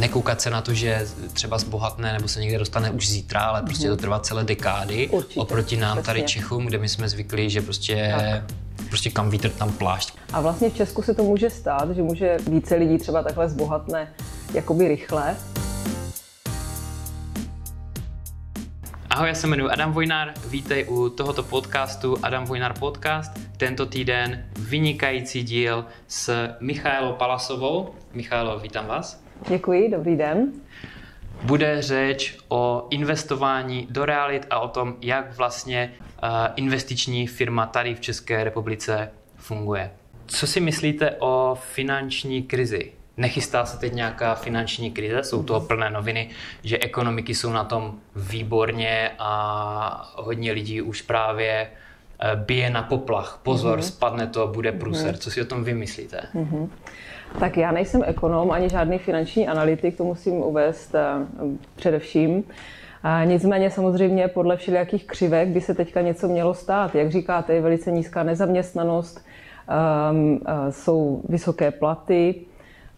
nekoukat se na to, že třeba zbohatne nebo se někde dostane už zítra, ale prostě to trvá celé dekády. Určitě, Oproti nám tady přesně. Čechům, kde my jsme zvyklí, že prostě, prostě kam vítr, tam plášť. A vlastně v Česku se to může stát, že může více lidí třeba takhle zbohatne jakoby rychle. Ahoj, já se jmenuji Adam Vojnár, vítej u tohoto podcastu Adam Vojnár Podcast. Tento týden vynikající díl s Michailou Palasovou. Michailo, vítám vás. Děkuji, dobrý den. Bude řeč o investování do realit a o tom, jak vlastně uh, investiční firma tady v České republice funguje. Co si myslíte o finanční krizi? Nechystá se teď nějaká finanční krize? Jsou toho plné noviny, že ekonomiky jsou na tom výborně a hodně lidí už právě eh, bije na poplach. Pozor, mm-hmm. spadne to, bude průser. Co si o tom vymyslíte? Mm-hmm. Tak já nejsem ekonom ani žádný finanční analytik, to musím uvést eh, především. A nicméně samozřejmě podle všelijakých křivek by se teďka něco mělo stát. Jak říkáte, je velice nízká nezaměstnanost, um, jsou vysoké platy.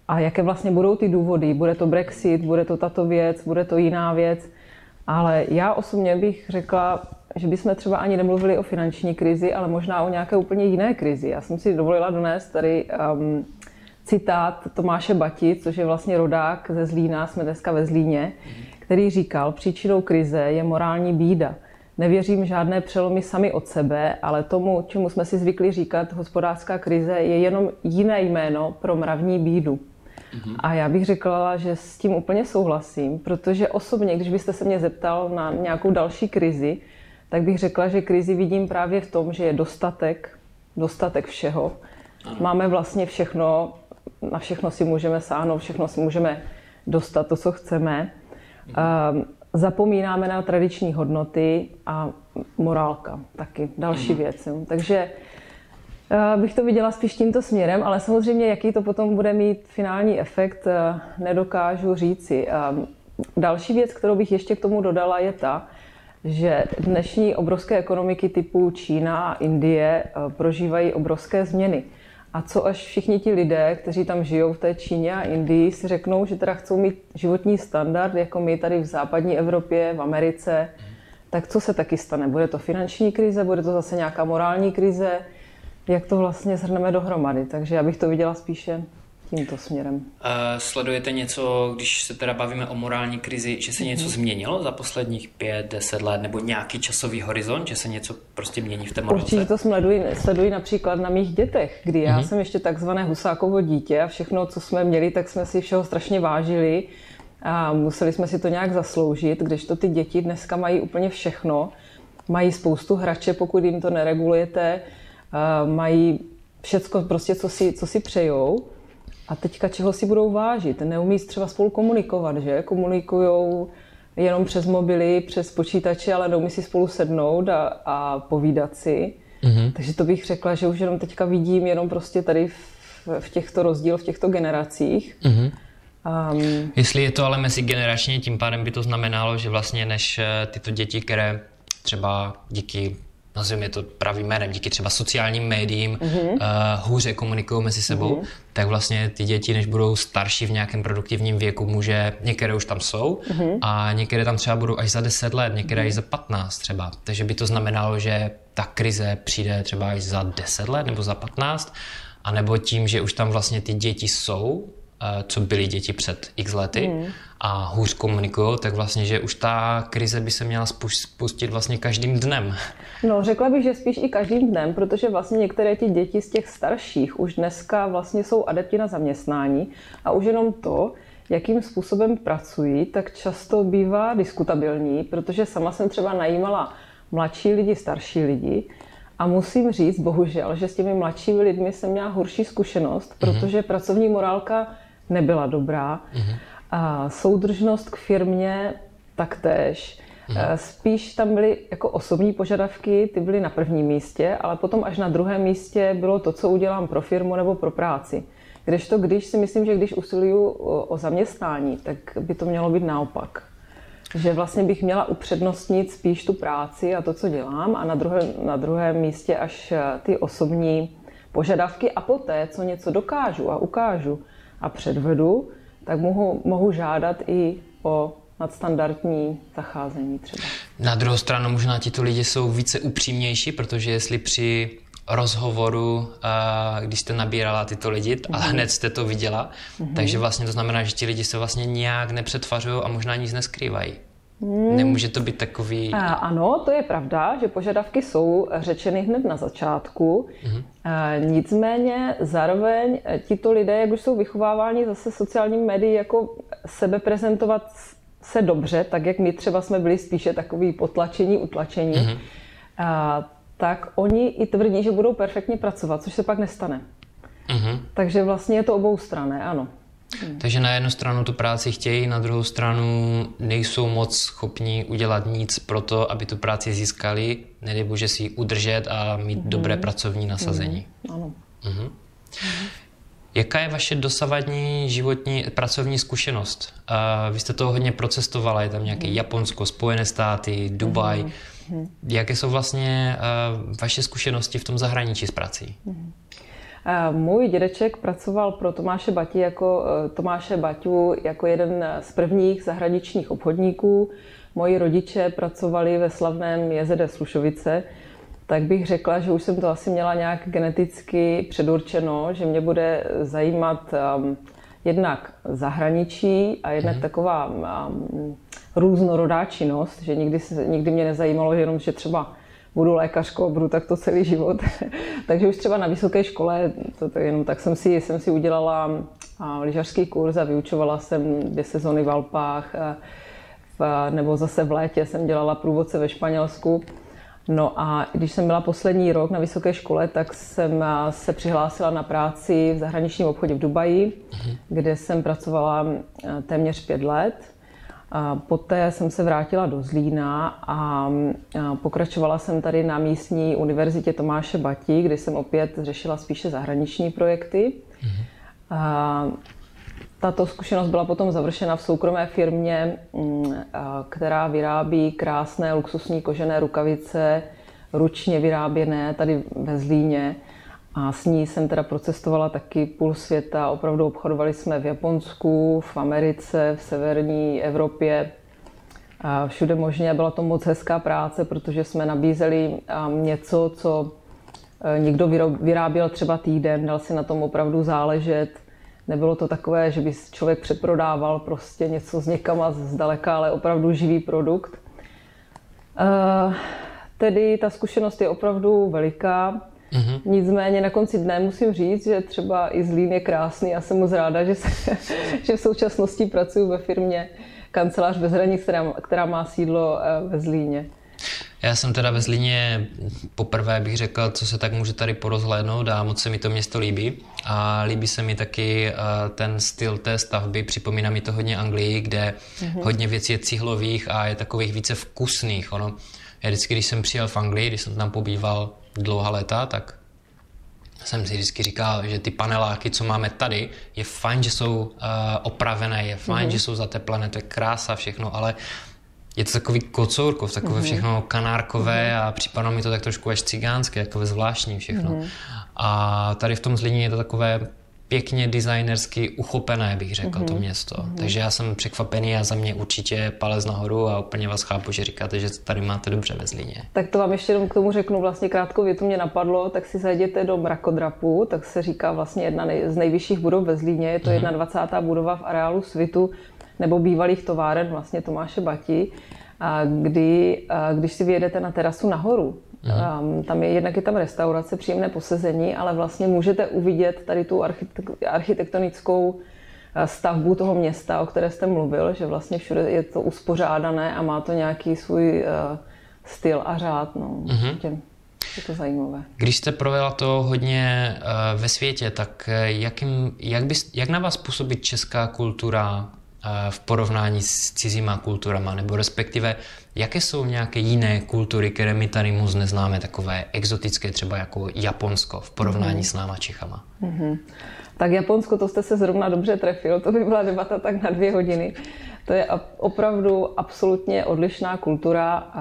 A jaké vlastně budou ty důvody? Bude to Brexit, bude to tato věc, bude to jiná věc. Ale já osobně bych řekla, že bychom třeba ani nemluvili o finanční krizi, ale možná o nějaké úplně jiné krizi. Já jsem si dovolila donést tady um, citát Tomáše Bati, což je vlastně rodák ze Zlína, jsme dneska ve Zlíně, který říkal, příčinou krize je morální bída. Nevěřím žádné přelomy sami od sebe, ale tomu, čemu jsme si zvykli říkat, hospodářská krize je jenom jiné jméno pro mravní bídu. Mm-hmm. A já bych řekla, že s tím úplně souhlasím, protože osobně, když byste se mě zeptal na nějakou další krizi, tak bych řekla, že krizi vidím právě v tom, že je dostatek, dostatek všeho. Ano. Máme vlastně všechno, na všechno si můžeme sáhnout, všechno si můžeme dostat to, co chceme. Mm-hmm. Zapomínáme na tradiční hodnoty a morálka taky, další mm-hmm. věc. Takže bych to viděla spíš tímto směrem, ale samozřejmě, jaký to potom bude mít finální efekt, nedokážu říci. Další věc, kterou bych ještě k tomu dodala, je ta, že dnešní obrovské ekonomiky typu Čína a Indie prožívají obrovské změny. A co až všichni ti lidé, kteří tam žijou v té Číně a Indii, si řeknou, že teda chcou mít životní standard, jako my tady v západní Evropě, v Americe, tak co se taky stane? Bude to finanční krize, bude to zase nějaká morální krize? jak to vlastně shrneme dohromady. Takže já bych to viděla spíše tímto směrem. Uh, sledujete něco, když se teda bavíme o morální krizi, že se něco mm-hmm. změnilo za posledních pět, deset let, nebo nějaký časový horizont, že se něco prostě mění v té morálce? Určitě to sleduji, sleduji například na mých dětech, kdy já mm-hmm. jsem ještě takzvané husákovo dítě a všechno, co jsme měli, tak jsme si všeho strašně vážili a museli jsme si to nějak zasloužit, když to ty děti dneska mají úplně všechno, mají spoustu hrače, pokud jim to neregulujete, mají všecko prostě, co si, co si přejou a teďka čeho si budou vážit. Neumí třeba spolu komunikovat, že? Komunikujou jenom přes mobily, přes počítače, ale neumí si spolu sednout a, a povídat si. Mm-hmm. Takže to bych řekla, že už jenom teďka vidím jenom prostě tady v, v těchto rozdíl, v těchto generacích. Mm-hmm. Um, Jestli je to ale mezigeneračně, tím pádem by to znamenalo, že vlastně než eh, tyto děti, které třeba díky nazveme to pravým jménem, díky třeba sociálním médiím mm-hmm. uh, hůře komunikují mezi sebou, mm-hmm. tak vlastně ty děti, než budou starší v nějakém produktivním věku, může, některé už tam jsou mm-hmm. a některé tam třeba budou až za 10 let, některé mm-hmm. až za 15 třeba. Takže by to znamenalo, že ta krize přijde třeba až za 10 let nebo za 15, anebo tím, že už tam vlastně ty děti jsou, co byly děti před x lety, mm a hůř komunikují, tak vlastně, že už ta krize by se měla spustit vlastně každým dnem. No, řekla bych, že spíš i každým dnem, protože vlastně některé ty děti z těch starších už dneska vlastně jsou adepti na zaměstnání a už jenom to, jakým způsobem pracují, tak často bývá diskutabilní, protože sama jsem třeba najímala mladší lidi, starší lidi a musím říct, bohužel, že s těmi mladšími lidmi jsem měla horší zkušenost, mhm. protože mm-hmm. pracovní morálka nebyla dobrá. Mm-hmm a soudržnost k firmě taktéž. Mhm. Spíš tam byly jako osobní požadavky, ty byly na prvním místě, ale potom až na druhém místě bylo to, co udělám pro firmu nebo pro práci. Kdežto, když si myslím, že když usiluju o zaměstnání, tak by to mělo být naopak. Že vlastně bych měla upřednostnit spíš tu práci a to, co dělám a na druhém, na druhém místě až ty osobní požadavky a poté, co něco dokážu a ukážu a předvedu, tak mohu, mohu žádat i o nadstandardní zacházení třeba. Na druhou stranu možná tito lidi jsou více upřímnější, protože jestli při rozhovoru, když jste nabírala tyto lidi, mm-hmm. ale hned jste to viděla, mm-hmm. takže vlastně to znamená, že ti lidi se vlastně nějak nepřetvařují a možná nic neskrývají. Hmm. Nemůže to být takový... A, ano, to je pravda, že požadavky jsou řečeny hned na začátku. Hmm. A, nicméně zároveň tito lidé, jak už jsou vychováváni zase sociálními médii, jako sebe prezentovat se dobře, tak jak my třeba jsme byli spíše takový potlačení, utlačení, hmm. a, tak oni i tvrdí, že budou perfektně pracovat, což se pak nestane. Hmm. Takže vlastně je to obou strané, ano. Hmm. Takže na jednu stranu tu práci chtějí, na druhou stranu nejsou moc schopni udělat nic pro to, aby tu práci získali, nedej bože si ji udržet a mít hmm. dobré pracovní nasazení. Hmm. Ano. Hmm. Hmm. Jaká je vaše dosavadní životní pracovní zkušenost? Uh, vy jste to hodně procestovala, je tam nějaké mm. Japonsko, Spojené státy, Dubaj. Mm. Jaké jsou vlastně uh, vaše zkušenosti v tom zahraničí s prací? Mm. Můj dědeček pracoval pro Tomáše Bati jako, eh, Tomáše Baťu jako jeden z prvních zahraničních obchodníků. Moji rodiče pracovali ve slavném JZD Slušovice, tak bych řekla, že už jsem to asi měla nějak geneticky předurčeno, že mě bude zajímat um, jednak zahraničí a jednak mm. taková um, různorodá činnost, že nikdy, nikdy mě nezajímalo, že jenom, že třeba budu lékařkou, budu takto celý život. Takže už třeba na vysoké škole, to, to jenom tak jsem si, jsem si udělala lyžařský kurz a vyučovala jsem dvě sezony v Alpách, v, nebo zase v létě jsem dělala průvodce ve Španělsku. No a když jsem byla poslední rok na vysoké škole, tak jsem se přihlásila na práci v zahraničním obchodě v Dubaji, mhm. kde jsem pracovala téměř pět let. Poté jsem se vrátila do Zlína a pokračovala jsem tady na místní univerzitě Tomáše Batí, kde jsem opět řešila spíše zahraniční projekty. Mm-hmm. Tato zkušenost byla potom završena v soukromé firmě, mm, která vyrábí krásné luxusní kožené rukavice, ručně vyráběné tady ve Zlíně. A s ní jsem teda procestovala taky půl světa. Opravdu obchodovali jsme v Japonsku, v Americe, v severní Evropě. A všude možně. Byla to moc hezká práce, protože jsme nabízeli něco, co e, někdo vyráběl třeba týden, dal si na tom opravdu záležet. Nebylo to takové, že by člověk přeprodával prostě něco z někama zdaleka, ale opravdu živý produkt. E, tedy ta zkušenost je opravdu veliká. Mm-hmm. Nicméně na konci dne musím říct, že třeba i Zlín je krásný. Já jsem moc ráda, že, se, že v současnosti pracuji ve firmě Kancelář bez hranic, která, která má sídlo eh, ve Zlíně. Já jsem teda ve Zlíně poprvé bych řekl, co se tak může tady porozhlédnout a moc se mi to město líbí. A líbí se mi taky eh, ten styl té stavby, připomíná mi to hodně Anglii, kde mm-hmm. hodně věcí je cihlových a je takových více vkusných. Ono. Já vždycky, když jsem přijel v Anglii, když jsem tam pobýval dlouhá léta, tak jsem si vždycky říkal, že ty paneláky, co máme tady, je fajn, že jsou uh, opravené, je fajn, mm-hmm. že jsou zateplené, to je krása, všechno, ale je to takový kocourkov, takové mm-hmm. všechno kanárkové mm-hmm. a připadá mi to tak trošku až cigánské, takové zvláštní všechno. Mm-hmm. A tady v tom Zlíně je to takové pěkně designersky uchopené, bych řekl, mm-hmm. to město. Mm-hmm. Takže já jsem překvapený a za mě určitě palec nahoru a úplně vás chápu, že říkáte, že tady máte dobře ve Zlíně. Tak to vám ještě jenom k tomu řeknu vlastně krátkou větu mě napadlo, tak si zajděte do mrakodrapu, tak se říká vlastně jedna z nejvyšších budov ve Zlíně, je to mm-hmm. 21. budova v areálu Svitu, nebo bývalých továren vlastně Tomáše Bati, a kdy, a když si vyjedete na terasu nahoru, Um, tam je jednak je tam restaurace, příjemné posezení, ale vlastně můžete uvidět tady tu architektonickou eh, stavbu toho města, o které jste mluvil, že vlastně všude je to uspořádané a má to nějaký svůj uh, styl a řád. No. Mm-hmm. Je to zajímavé. Když jste provela to hodně uh, ve světě, tak jakým, jak, bys, jak na vás působí česká kultura v porovnání s cizíma kulturama, nebo respektive jaké jsou nějaké jiné kultury, které my tady moc neznáme, takové exotické, třeba jako Japonsko v porovnání mm-hmm. s náma Čechama? Mm-hmm. Tak Japonsko, to jste se zrovna dobře trefil, to by byla debata tak na dvě hodiny. To je opravdu absolutně odlišná kultura.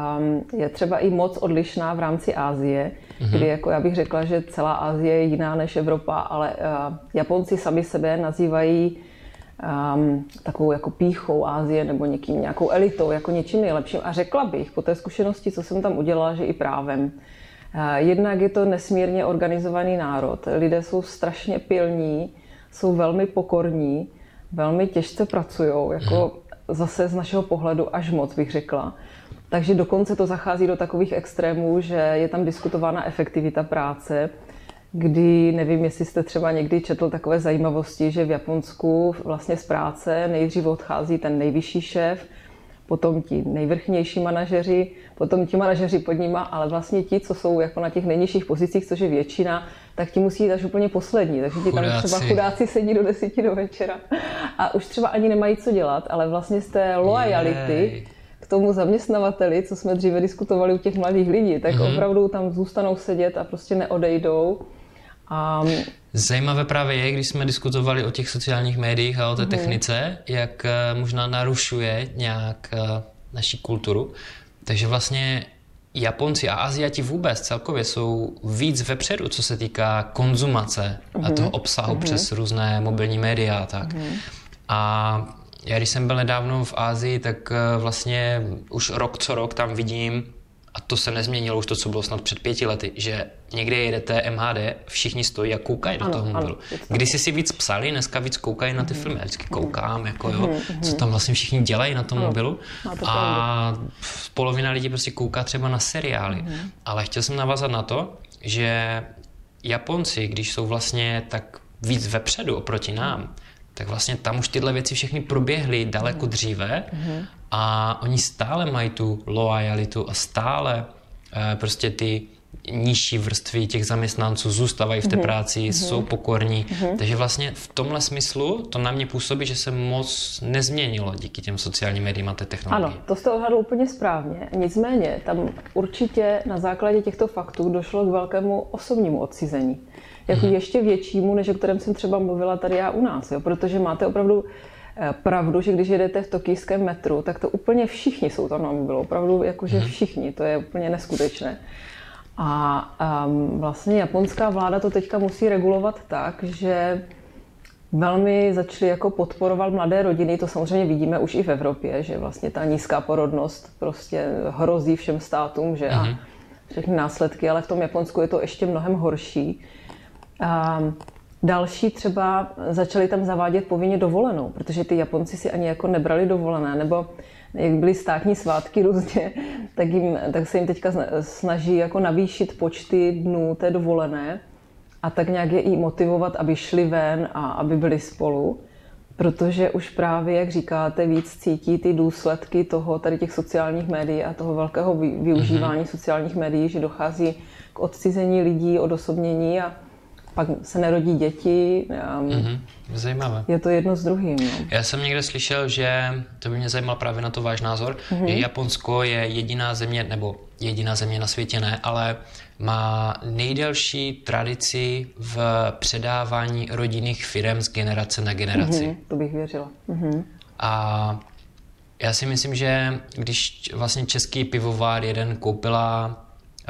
Je třeba i moc odlišná v rámci Ázie, mm-hmm. kdy jako já bych řekla, že celá Ázie je jiná než Evropa, ale Japonci sami sebe nazývají um, takovou jako píchou Ázie nebo někým, nějakou elitou, jako něčím nejlepším. A řekla bych po té zkušenosti, co jsem tam udělala, že i právem. Jednak je to nesmírně organizovaný národ. Lidé jsou strašně pilní, jsou velmi pokorní, velmi těžce pracují, jako hmm. zase z našeho pohledu až moc bych řekla. Takže dokonce to zachází do takových extrémů, že je tam diskutována efektivita práce, kdy nevím, jestli jste třeba někdy četl takové zajímavosti, že v Japonsku vlastně z práce nejdřív odchází ten nejvyšší šéf, potom ti nejvrchnější manažeři, potom ti manažeři pod nima, ale vlastně ti, co jsou jako na těch nejnižších pozicích, což je většina, tak ti musí jít až úplně poslední. Takže ti tam chudáci. třeba chudáci sedí do desíti do večera a už třeba ani nemají co dělat, ale vlastně z té loyalty Jej. k tomu zaměstnavateli, co jsme dříve diskutovali u těch mladých lidí, tak mm-hmm. opravdu tam zůstanou sedět a prostě neodejdou. A... Zajímavé právě je, když jsme diskutovali o těch sociálních médiích a o té mm-hmm. technice, jak eh, možná narušuje nějak eh, naši kulturu. Takže vlastně Japonci a Aziati vůbec celkově jsou víc vepředu, co se týká konzumace mm-hmm. a mhm. toho obsahu mm-hmm. přes různé mobilní média a tak. Mm-hmm. A já když jsem byl nedávno v Ázii, tak eh, vlastně už rok co rok tam vidím a to se nezměnilo už to, co bylo snad před pěti lety, že někde jedete MHD, všichni stojí a koukají do toho mobilu. Když si si víc psali, dneska víc koukají na ty filmy. Já vždycky koukám, jako jo, co tam vlastně všichni dělají na tom ano. mobilu. A polovina lidí prostě kouká třeba na seriály. Ale chtěl jsem navázat na to, že Japonci, když jsou vlastně tak víc vepředu oproti nám, tak vlastně tam už tyhle věci všechny proběhly daleko dříve a oni stále mají tu loajalitu a stále eh, prostě ty nižší vrstvy těch zaměstnanců zůstávají v té mm-hmm. práci, mm-hmm. jsou pokorní. Mm-hmm. Takže vlastně v tomhle smyslu to na mě působí, že se moc nezměnilo díky těm sociálním médiím a té technologii. Ano, to jste odhadl úplně správně. Nicméně tam určitě na základě těchto faktů došlo k velkému osobnímu odcizení. Jako mm-hmm. ještě většímu, než o kterém jsem třeba mluvila tady já u nás. Jo? Protože máte opravdu pravdu, že když jedete v tokijském metru, tak to úplně všichni jsou tam na mobilu. Opravdu jakože mhm. všichni, to je úplně neskutečné. A um, vlastně japonská vláda to teďka musí regulovat tak, že velmi začali jako podporovat mladé rodiny, to samozřejmě vidíme už i v Evropě, že vlastně ta nízká porodnost prostě hrozí všem státům, že a mhm. všechny následky, ale v tom Japonsku je to ještě mnohem horší. Um, Další třeba začali tam zavádět povinně dovolenou, protože ty Japonci si ani jako nebrali dovolené, nebo jak byly státní svátky různě, tak, jim, tak se jim teďka snaží jako navýšit počty dnů té dovolené a tak nějak je i motivovat, aby šli ven a aby byli spolu, protože už právě, jak říkáte, víc cítí ty důsledky toho, tady těch sociálních médií a toho velkého využívání mm-hmm. sociálních médií, že dochází k odcizení lidí, odosobnění a pak se nerodí děti. Mm-hmm. Zajímavé. Je to jedno s druhým. No. Já jsem někde slyšel, že to by mě zajímal právě na to váš názor, mm-hmm. že Japonsko je jediná země, nebo jediná země na světě ne, ale má nejdelší tradici v předávání rodinných firm z generace na generaci. Mm-hmm. To bych věřila. Mm-hmm. A já si myslím, že když vlastně český pivovar jeden koupila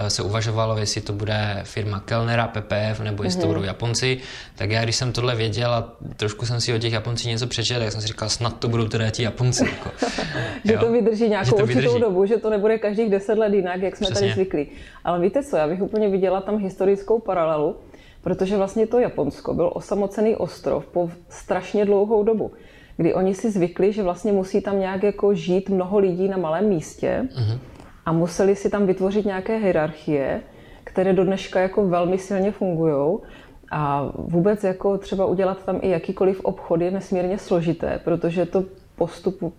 se uvažovalo, jestli to bude firma Kellnera, PPF, nebo jestli mm-hmm. to mhm. budou Japonci, tak já, když jsem tohle věděl a trošku jsem si o těch Japoncích něco přečetl, tak jsem si říkal, snad to budou teda ti Japonci. Jako. že to vydrží nějakou to určitou vydrží. dobu, že to nebude každých deset let jinak, jak jsme Přesně. tady zvyklí. Ale víte co, já bych úplně viděla tam historickou paralelu, protože vlastně to Japonsko byl osamocený ostrov po strašně dlouhou dobu kdy oni si zvykli, že vlastně musí tam nějak jako žít mnoho lidí na malém místě. Mm-hmm a museli si tam vytvořit nějaké hierarchie, které do dneška jako velmi silně fungují. A vůbec jako třeba udělat tam i jakýkoliv obchod je nesmírně složité, protože to postupu,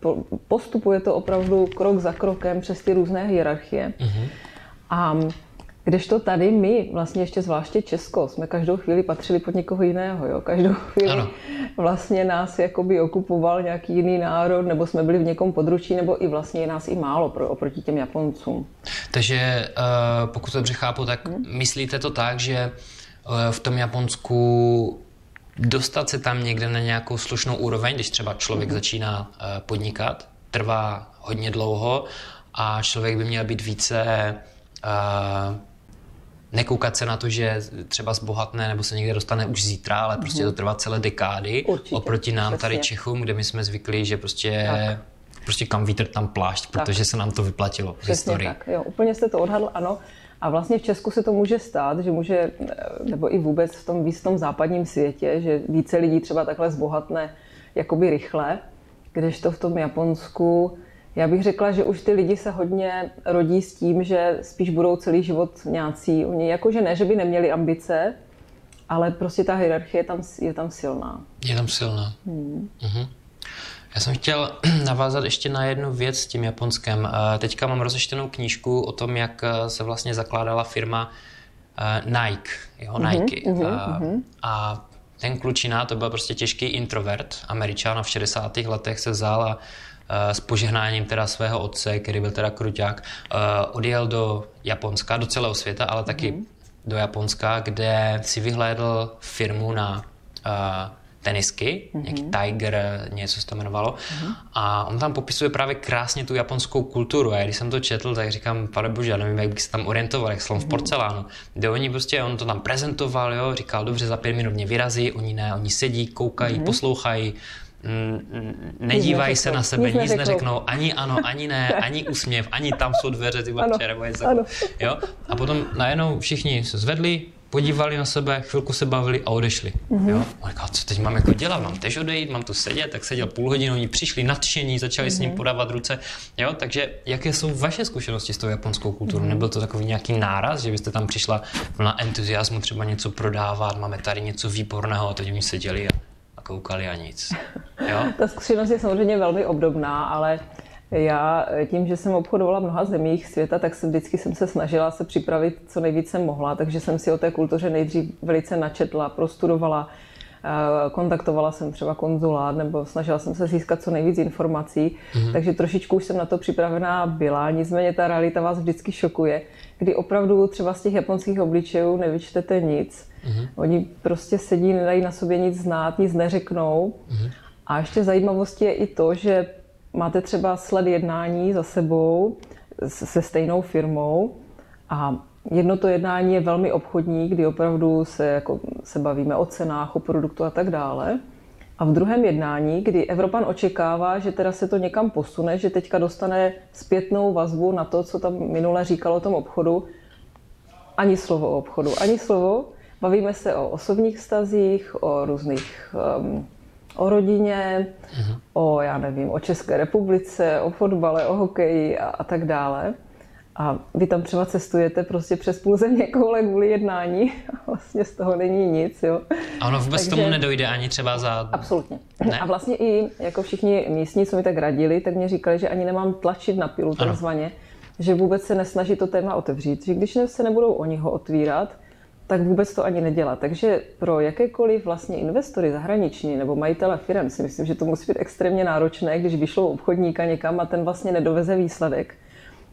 postupuje to opravdu krok za krokem přes ty různé hierarchie. Mm-hmm. A Kdežto tady my, vlastně ještě zvláště Česko, jsme každou chvíli patřili pod někoho jiného. Jo? Každou chvíli ano. vlastně nás jakoby okupoval nějaký jiný národ, nebo jsme byli v někom područí, nebo i vlastně je nás i málo pro, oproti těm Japoncům. Takže uh, pokud to dobře chápu, tak hmm. myslíte to tak, že uh, v tom Japonsku dostat se tam někde na nějakou slušnou úroveň, když třeba člověk hmm. začíná uh, podnikat, trvá hodně dlouho a člověk by měl být více uh, nekoukat se na to, že třeba zbohatne nebo se někde dostane už zítra, ale prostě mm-hmm. to trvá celé dekády. Určitě, oproti nám přesně. tady Čechům, kde my jsme zvyklí, že prostě tak. prostě kam vítr, tam plášť, protože tak. se nám to vyplatilo v historii. tak, jo, úplně jste to odhadl, ano. A vlastně v Česku se to může stát, že může, nebo i vůbec v tom výstom západním světě, že více lidí třeba takhle zbohatne jakoby rychle, kdežto v tom Japonsku já bych řekla, že už ty lidi se hodně rodí s tím, že spíš budou celý život nějací. Oni jakože ne, že by neměli ambice, ale prostě ta hierarchie je tam, je tam silná. Je tam silná. Hmm. Uh-huh. Já jsem chtěl navázat ještě na jednu věc s tím Japonskem. Teďka mám rozečtenou knížku o tom, jak eh, se vlastně zakládala firma eh, Nike, jo, mhm, Nike. Uh-huh. A ten klučina, to byl prostě těžký introvert, američan a v 60. letech se vzal a s požehnáním teda svého otce, který byl teda kruťák, odjel do Japonska, do celého světa, ale taky mm. do Japonska, kde si vyhlédl firmu na tenisky, mm-hmm. nějaký Tiger, něco se to jmenovalo. Mm-hmm. A on tam popisuje právě krásně tu japonskou kulturu. A když jsem to četl, tak říkám, pane bože, já nevím, jak bych se tam orientoval, jak slon v porcelánu. Kde oni prostě, on to tam prezentoval, jo, říkal, dobře, za pět minut mě vyrazí, oni ne, oni sedí, koukají, mm-hmm. poslouchají, nedívají se na sebe, nic, nic neřeknou, ani ano, ani ne, ani úsměv, ani tam jsou dveře, ty babče, nebo něco. Jo? A potom najednou všichni se zvedli, podívali na sebe, chvilku se bavili a odešli. Mm-hmm. Jo? A říkal, co teď mám jako dělat, mám tež odejít, mám tu sedět, tak seděl půl hodiny, oni přišli nadšení, začali mm-hmm. s ním mhm. podávat ruce. Jo? Takže jaké jsou vaše zkušenosti s tou japonskou kulturou? Mm-hmm. Nebyl to takový nějaký náraz, že byste tam přišla na entuziasmu třeba něco prodávat, máme tady něco výborného a teď oni seděli a koukali a nic. Jo? Ta zkušenost je samozřejmě velmi obdobná, ale já tím, že jsem obchodovala v mnoha zemích světa, tak se vždycky jsem se snažila se připravit co nejvíce jsem mohla, takže jsem si o té kultuře nejdřív velice načetla, prostudovala, eh, kontaktovala jsem třeba konzulát nebo snažila jsem se získat co nejvíc informací, mm-hmm. takže trošičku už jsem na to připravená byla, nicméně ta realita vás vždycky šokuje, kdy opravdu třeba z těch japonských obličejů nevyčtete nic Mm-hmm. Oni prostě sedí, nedají na sobě nic znát, nic neřeknou. Mm-hmm. A ještě zajímavostí je i to, že máte třeba sled jednání za sebou se stejnou firmou a jedno to jednání je velmi obchodní, kdy opravdu se, jako, se bavíme o cenách, o produktu a tak dále. A v druhém jednání, kdy Evropan očekává, že teda se to někam posune, že teďka dostane zpětnou vazbu na to, co tam minule říkalo o tom obchodu, ani slovo o obchodu, ani slovo. Bavíme se o osobních stazích, o různých, um, o rodině, uh-huh. o, já nevím, o České republice, o fotbale, o hokeji a, a tak dále. A vy tam třeba cestujete prostě přes půl země koule kvůli jednání a vlastně z toho není nic, jo. A ono vůbec Takže, tomu nedojde ani třeba za... Absolutně. Ne? A vlastně i jako všichni místní, co mi tak radili, tak mě říkali, že ani nemám tlačit na pilu takzvaně, že vůbec se nesnaží to téma otevřít, že když se nebudou oni ho otvírat, tak vůbec to ani nedělá. Takže pro jakékoliv vlastně investory zahraniční nebo majitele firm si myslím, že to musí být extrémně náročné, když vyšlou obchodníka někam a ten vlastně nedoveze výsledek.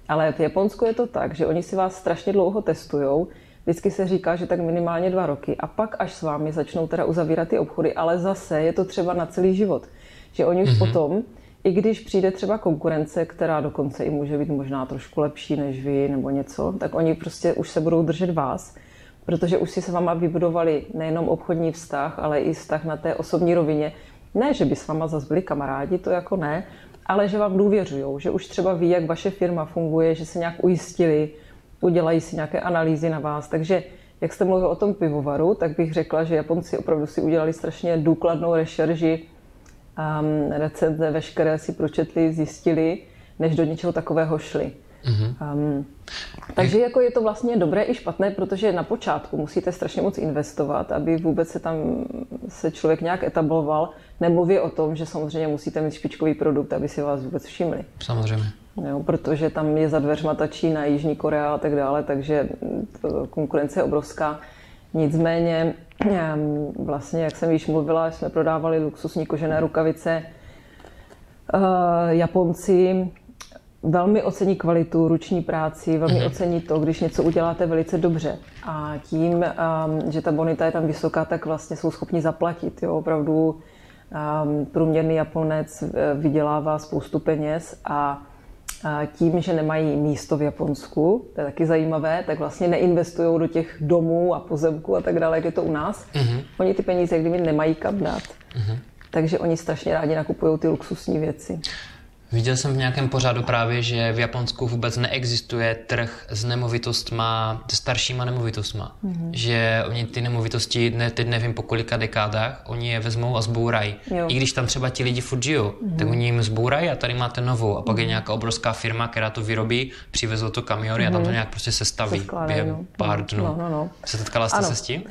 Ale v Japonsku je to tak, že oni si vás strašně dlouho testují, Vždycky se říká, že tak minimálně dva roky a pak až s vámi začnou teda uzavírat ty obchody, ale zase je to třeba na celý život. Že oni už mm-hmm. potom, i když přijde třeba konkurence, která dokonce i může být možná trošku lepší než vy nebo něco, tak oni prostě už se budou držet vás protože už si s váma vybudovali nejenom obchodní vztah, ale i vztah na té osobní rovině. Ne, že by s váma zase byli kamarádi, to jako ne, ale že vám důvěřují, že už třeba ví, jak vaše firma funguje, že se nějak ujistili, udělají si nějaké analýzy na vás. Takže jak jste mluvil o tom pivovaru, tak bych řekla, že Japonci opravdu si udělali strašně důkladnou rešerži, um, recenze veškeré si pročetli, zjistili, než do něčeho takového šli. Mm-hmm. Um, takže jako je to vlastně dobré i špatné, protože na počátku musíte strašně moc investovat, aby vůbec se tam se člověk nějak etabloval. Nemluví o tom, že samozřejmě musíte mít špičkový produkt, aby si vás vůbec všimli. Samozřejmě. Jo, protože tam je za dveřma ta Čína, Jižní Korea a tak dále, takže konkurence je obrovská. Nicméně, ehm, vlastně, jak jsem již mluvila, jsme prodávali luxusní kožené rukavice. Uh, Japonci velmi ocení kvalitu, ruční práci, velmi mm-hmm. ocení to, když něco uděláte velice dobře. A tím, um, že ta bonita je tam vysoká, tak vlastně jsou schopni zaplatit. Jo? Opravdu um, průměrný Japonec eh, vydělává spoustu peněz a tím, že nemají místo v Japonsku, to je taky zajímavé, tak vlastně neinvestují do těch domů a pozemků a tak dále, jak je to u nás. Mm-hmm. Oni ty peníze kdyby nemají kam dát. Mm-hmm. Takže oni strašně rádi nakupují ty luxusní věci. Viděl jsem v nějakém pořadu právě, že v Japonsku vůbec neexistuje trh s nemovitostma, s staršíma nemovitostma. Mm-hmm. Že oni ty nemovitosti, ne, teď nevím po kolika dekádách, oni je vezmou a zbourají. I když tam třeba ti lidi furt žijou, mm-hmm. tak oni jim zbourají a tady máte novou. A pak mm-hmm. je mhm. nějaká obrovská firma, která to vyrobí, přivezou to kamiony mm-hmm. a tam to mhm. nějak prostě sestaví Seskládají, během no. pár dnů. No, no, no. Setkala jste ano. se s tím?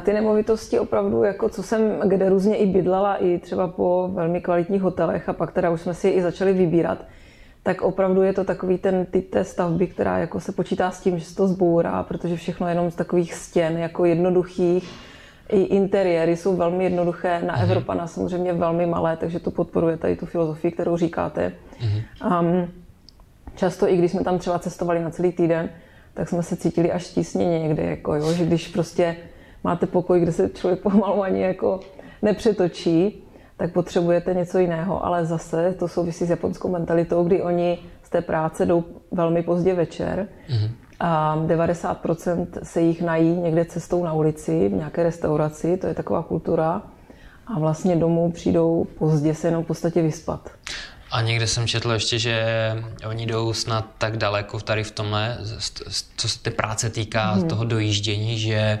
Ty nemovitosti opravdu, jako co jsem kde různě i bydlela, i třeba po velmi kvalitních hotelech a pak teda už jsme si i začali vybírat, tak opravdu je to takový ten typ té stavby, která jako se počítá s tím, že se to zbourá, protože všechno je jenom z takových stěn, jako jednoduchých. I interiéry jsou velmi jednoduché, na mm-hmm. Evropana samozřejmě velmi malé, takže to podporuje tady tu filozofii, kterou říkáte. Um, často i když jsme tam třeba cestovali na celý týden, tak jsme se cítili až stísněně někde, jako jo, že když prostě máte pokoj, kde se člověk pomalu ani jako nepřetočí, tak potřebujete něco jiného. Ale zase to souvisí s japonskou mentalitou, kdy oni z té práce jdou velmi pozdě večer. Mm-hmm. A 90% se jich nají někde cestou na ulici, v nějaké restauraci, to je taková kultura. A vlastně domů přijdou pozdě se jenom v podstatě vyspat. A někde jsem četl ještě, že oni jdou snad tak daleko tady v tomhle, co se té práce týká, hmm. toho dojíždění, že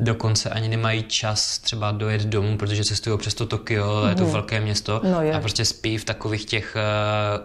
dokonce ani nemají čas třeba dojet domů, protože cestují přes to Tokio, mm. je to mhm. velké město no je. a prostě spí v takových těch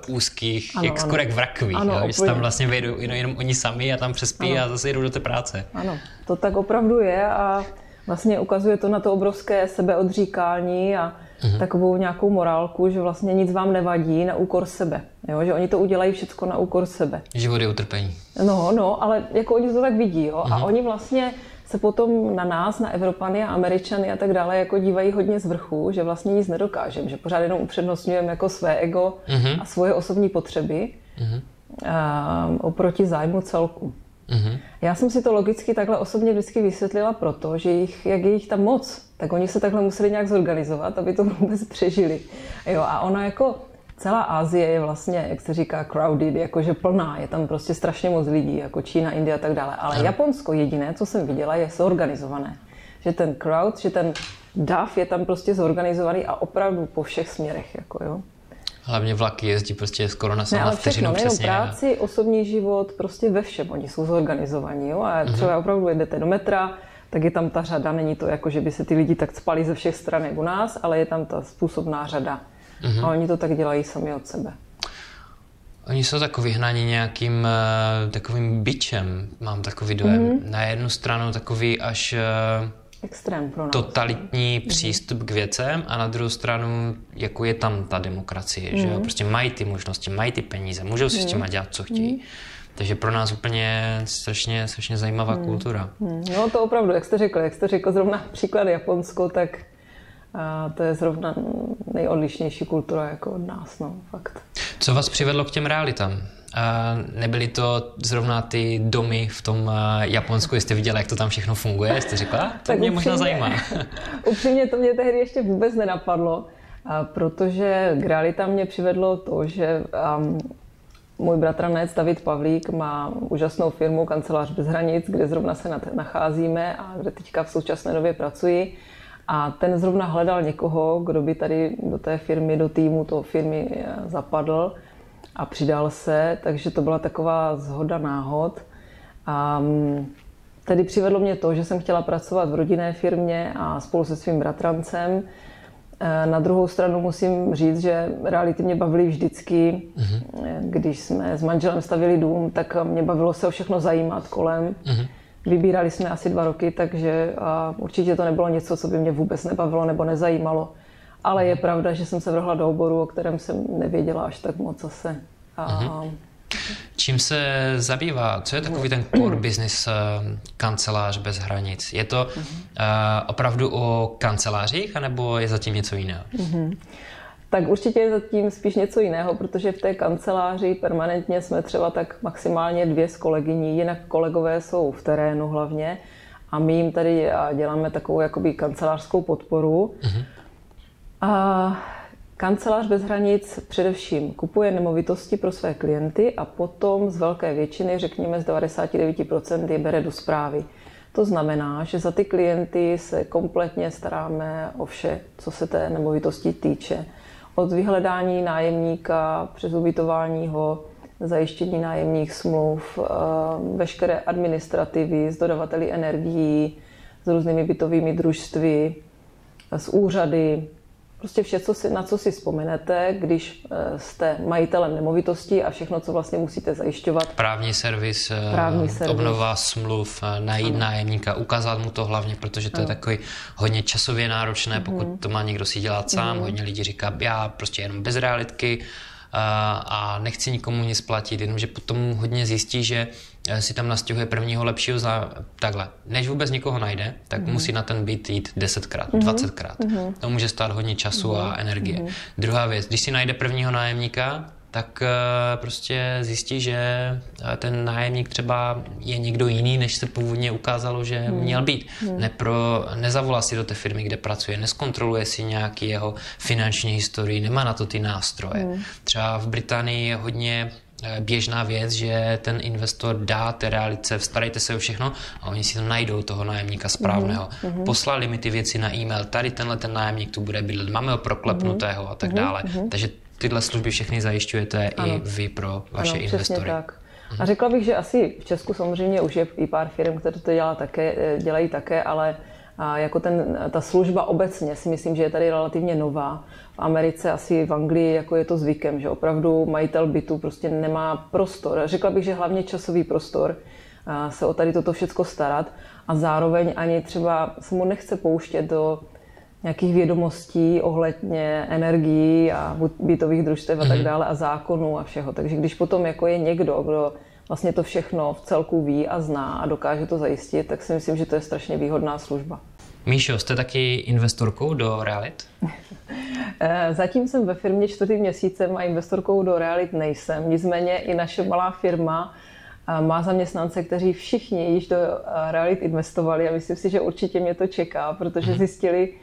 uh, úzkých, ano, jak skoro jak v rakví, ano, jo, že tam vlastně vejdou jenom, jenom oni sami a tam přespí ano. a zase jdou do té práce. Ano, to tak opravdu je a vlastně ukazuje to na to obrovské sebeodříkání a mm. takovou nějakou morálku, že vlastně nic vám nevadí na úkor sebe. Jo? Že oni to udělají všechno na úkor sebe. Život je utrpení. No, no, ale jako oni to tak vidí. Jo? Mm. A mhm. oni vlastně se potom na nás, na Evropany a Američany a tak dále jako dívají hodně z vrchu, že vlastně nic nedokážeme, že pořád jenom upřednostňujeme jako své ego mm-hmm. a svoje osobní potřeby mm-hmm. a, oproti zájmu celku. Mm-hmm. Já jsem si to logicky takhle osobně vždycky vysvětlila proto, že jich, jak je jich tam moc, tak oni se takhle museli nějak zorganizovat, aby to vůbec přežili. Jo, a ona jako celá Asie je vlastně, jak se říká, crowded, jakože plná, je tam prostě strašně moc lidí, jako Čína, Indie a tak dále. Ale ano. Japonsko jediné, co jsem viděla, je zorganizované. Že ten crowd, že ten dav je tam prostě zorganizovaný a opravdu po všech směrech, jako jo. Hlavně vlaky jezdí prostě skoro na samou vteřinu přesně. práci, osobní život, prostě ve všem oni jsou zorganizovaní. Jo? A mhm. třeba uh-huh. opravdu jedete do metra, tak je tam ta řada, není to jako, že by se ty lidi tak spali ze všech stran jak u nás, ale je tam ta způsobná řada. Mm-hmm. A oni to tak dělají sami od sebe. Oni jsou takový hnaní nějakým uh, takovým byčem, mám takový dojem. Mm-hmm. Na jednu stranu takový až uh, Extrém pro nás. totalitní mm-hmm. přístup k věcem a na druhou stranu, jako je tam ta demokracie, mm-hmm. že jo? Mhm. Prostě mají ty možnosti, mají ty peníze, můžou si mm-hmm. s těma dělat, co chtějí. Mm-hmm. Takže pro nás úplně strašně, strašně zajímavá hmm. kultura. Hmm. No to opravdu, jak jste řekl, jak jste řekl zrovna příklad Japonsko, tak a to je zrovna nejodlišnější kultura jako od nás, no, fakt. Co vás přivedlo k těm realitám? A nebyly to zrovna ty domy v tom Japonsku, jste viděla, jak to tam všechno funguje, jste řekla? To tak mě upřímně, možná zajímá. upřímně to mě tehdy ještě vůbec nenapadlo, protože k realitám mě přivedlo to, že um, můj bratranec David Pavlík má úžasnou firmu Kancelář bez hranic, kde zrovna se nacházíme a kde teďka v současné době pracuji. A ten zrovna hledal někoho, kdo by tady do té firmy, do týmu toho firmy eh, zapadl a přidal se, takže to byla taková zhoda náhod. A tedy přivedlo mě to, že jsem chtěla pracovat v rodinné firmě a spolu se svým bratrancem. Eh, na druhou stranu musím říct, že reality mě bavily vždycky. Mm-hmm. Když jsme s manželem stavili dům, tak mě bavilo se o všechno zajímat kolem. Mm-hmm. Vybírali jsme asi dva roky, takže a určitě to nebylo něco, co by mě vůbec nebavilo nebo nezajímalo. Ale je pravda, že jsem se vrhla do oboru, o kterém jsem nevěděla až tak moc zase. A, uh-huh. Čím se zabývá? Co je takový ten core business uh, kancelář bez hranic? Je to uh, opravdu o kancelářích, anebo je zatím něco jiného? Uh-huh tak určitě je zatím spíš něco jiného, protože v té kanceláři permanentně jsme třeba tak maximálně dvě z kolegyní, jinak kolegové jsou v terénu hlavně a my jim tady děláme takovou jakoby kancelářskou podporu. Mm-hmm. A Kancelář bez hranic především kupuje nemovitosti pro své klienty a potom z velké většiny, řekněme z 99%, je bere do zprávy. To znamená, že za ty klienty se kompletně staráme o vše, co se té nemovitosti týče. Od vyhledání nájemníka přes ubytování ho, zajištění nájemních smluv, eh, veškeré administrativy s dodavateli energií, s různými bytovými družstvy, s úřady, Prostě vše, co si, na co si vzpomenete, když eh, jste majitelem nemovitosti a všechno, co vlastně musíte zajišťovat. Právní servis, eh, Právní servis. obnova smluv, eh, najít ano. nájemníka, ukázat mu to hlavně, protože to ano. je takový hodně časově náročné, pokud mhm. to má někdo si dělat sám. Mm. Hodně lidí říká, já prostě jenom bez realitky, a nechci nikomu nic platit, jenomže potom hodně zjistí, že si tam nastěhuje prvního lepšího za takhle. Než vůbec nikoho najde, tak mm. musí na ten byt jít desetkrát, mm. dvacetkrát. Mm. To může stát hodně času mm. a mhm. energie. Mm. Druhá věc, když si najde prvního nájemníka, tak eh, prostě zjistí, že eh, ten nájemník třeba je někdo jiný, než se původně ukázalo, že hmm. měl být. Hmm. Nepro, nezavolá si do té firmy, kde pracuje, neskontroluje si nějaký jeho finanční historii, nemá na to ty nástroje. Hmm. Třeba v Británii je hodně eh, běžná věc, že ten investor dá té realice, starejte se o všechno a oni si tam najdou toho nájemníka správného. Mm-hmm. Poslali mi ty věci na e-mail, tady tenhle ten nájemník tu bude bydlet, máme ho proklepnutého mm-hmm. a tak dále. Mm-hmm. Takže tyhle služby všechny zajišťujete ano. i vy pro vaše ano, investory. tak. A řekla bych, že asi v Česku samozřejmě už je i pár firm, které to dělá také, eh, dělají také, ale a jako ten, ta služba obecně si myslím, že je tady relativně nová. V Americe, asi v Anglii, jako je to zvykem, že opravdu majitel bytu prostě nemá prostor. Řekla bych, že hlavně časový prostor se o tady toto všechno starat a zároveň ani třeba se mu nechce pouštět do nějakých vědomostí ohledně energií a bytových družstev a tak mhm. dále a zákonů a všeho. Takže když potom jako je někdo, kdo vlastně to všechno v celku ví a zná a dokáže to zajistit, tak si myslím, že to je strašně výhodná služba. Míšo, jste taky investorkou do realit? Eh, zatím jsem ve firmě čtvrtý měsícem a investorkou do realit nejsem. Nicméně i naše malá firma eh, má zaměstnance, kteří všichni již do eh, realit investovali a myslím si, že určitě mě to čeká, protože mhm. zjistili,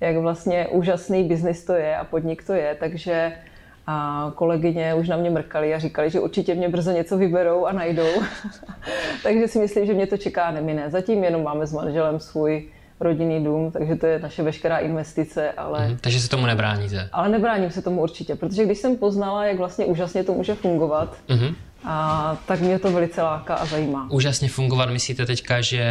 jak vlastně úžasný biznis to je a podnik to je, takže a kolegyně už na mě mrkali a říkali, že určitě mě brzo něco vyberou a najdou. takže si myslím, že mě to čeká nemine. Zatím jenom máme s manželem svůj rodinný dům, takže to je naše veškerá investice, ale... Mm, takže se tomu nebráníte? Ale nebráním se tomu určitě, protože když jsem poznala, jak vlastně úžasně to může fungovat, mm-hmm. A tak mě to velice láká a zajímá. Úžasně fungovat, myslíte teďka, že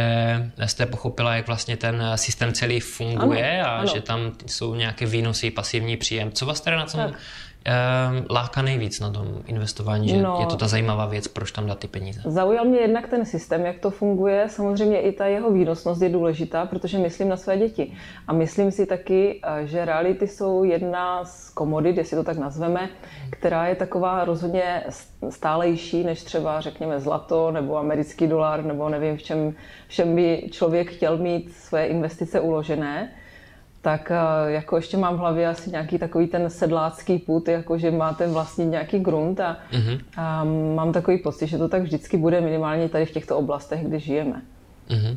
jste pochopila, jak vlastně ten systém celý funguje ano, a ano. že tam jsou nějaké výnosy, pasivní příjem. Co vás teda na tom tak. Ehm, láká nejvíc na tom investování, že no, je to ta zajímavá věc, proč tam dát ty peníze? Zaujal mě jednak ten systém, jak to funguje. Samozřejmě i ta jeho výnosnost je důležitá, protože myslím na své děti. A myslím si taky, eh, že reality jsou jedna z komodit, jestli to tak nazveme, která je taková rozhodně stálejší než třeba, řekněme, zlato nebo americký dolar, nebo nevím, v čem, v čem by člověk chtěl mít své investice uložené tak eh, jako ještě mám v hlavě asi nějaký takový ten sedlácký put, jako že máte vlastně nějaký grunt a, mm-hmm. a mám takový pocit, že to tak vždycky bude minimálně tady v těchto oblastech, kde žijeme. Mm-hmm.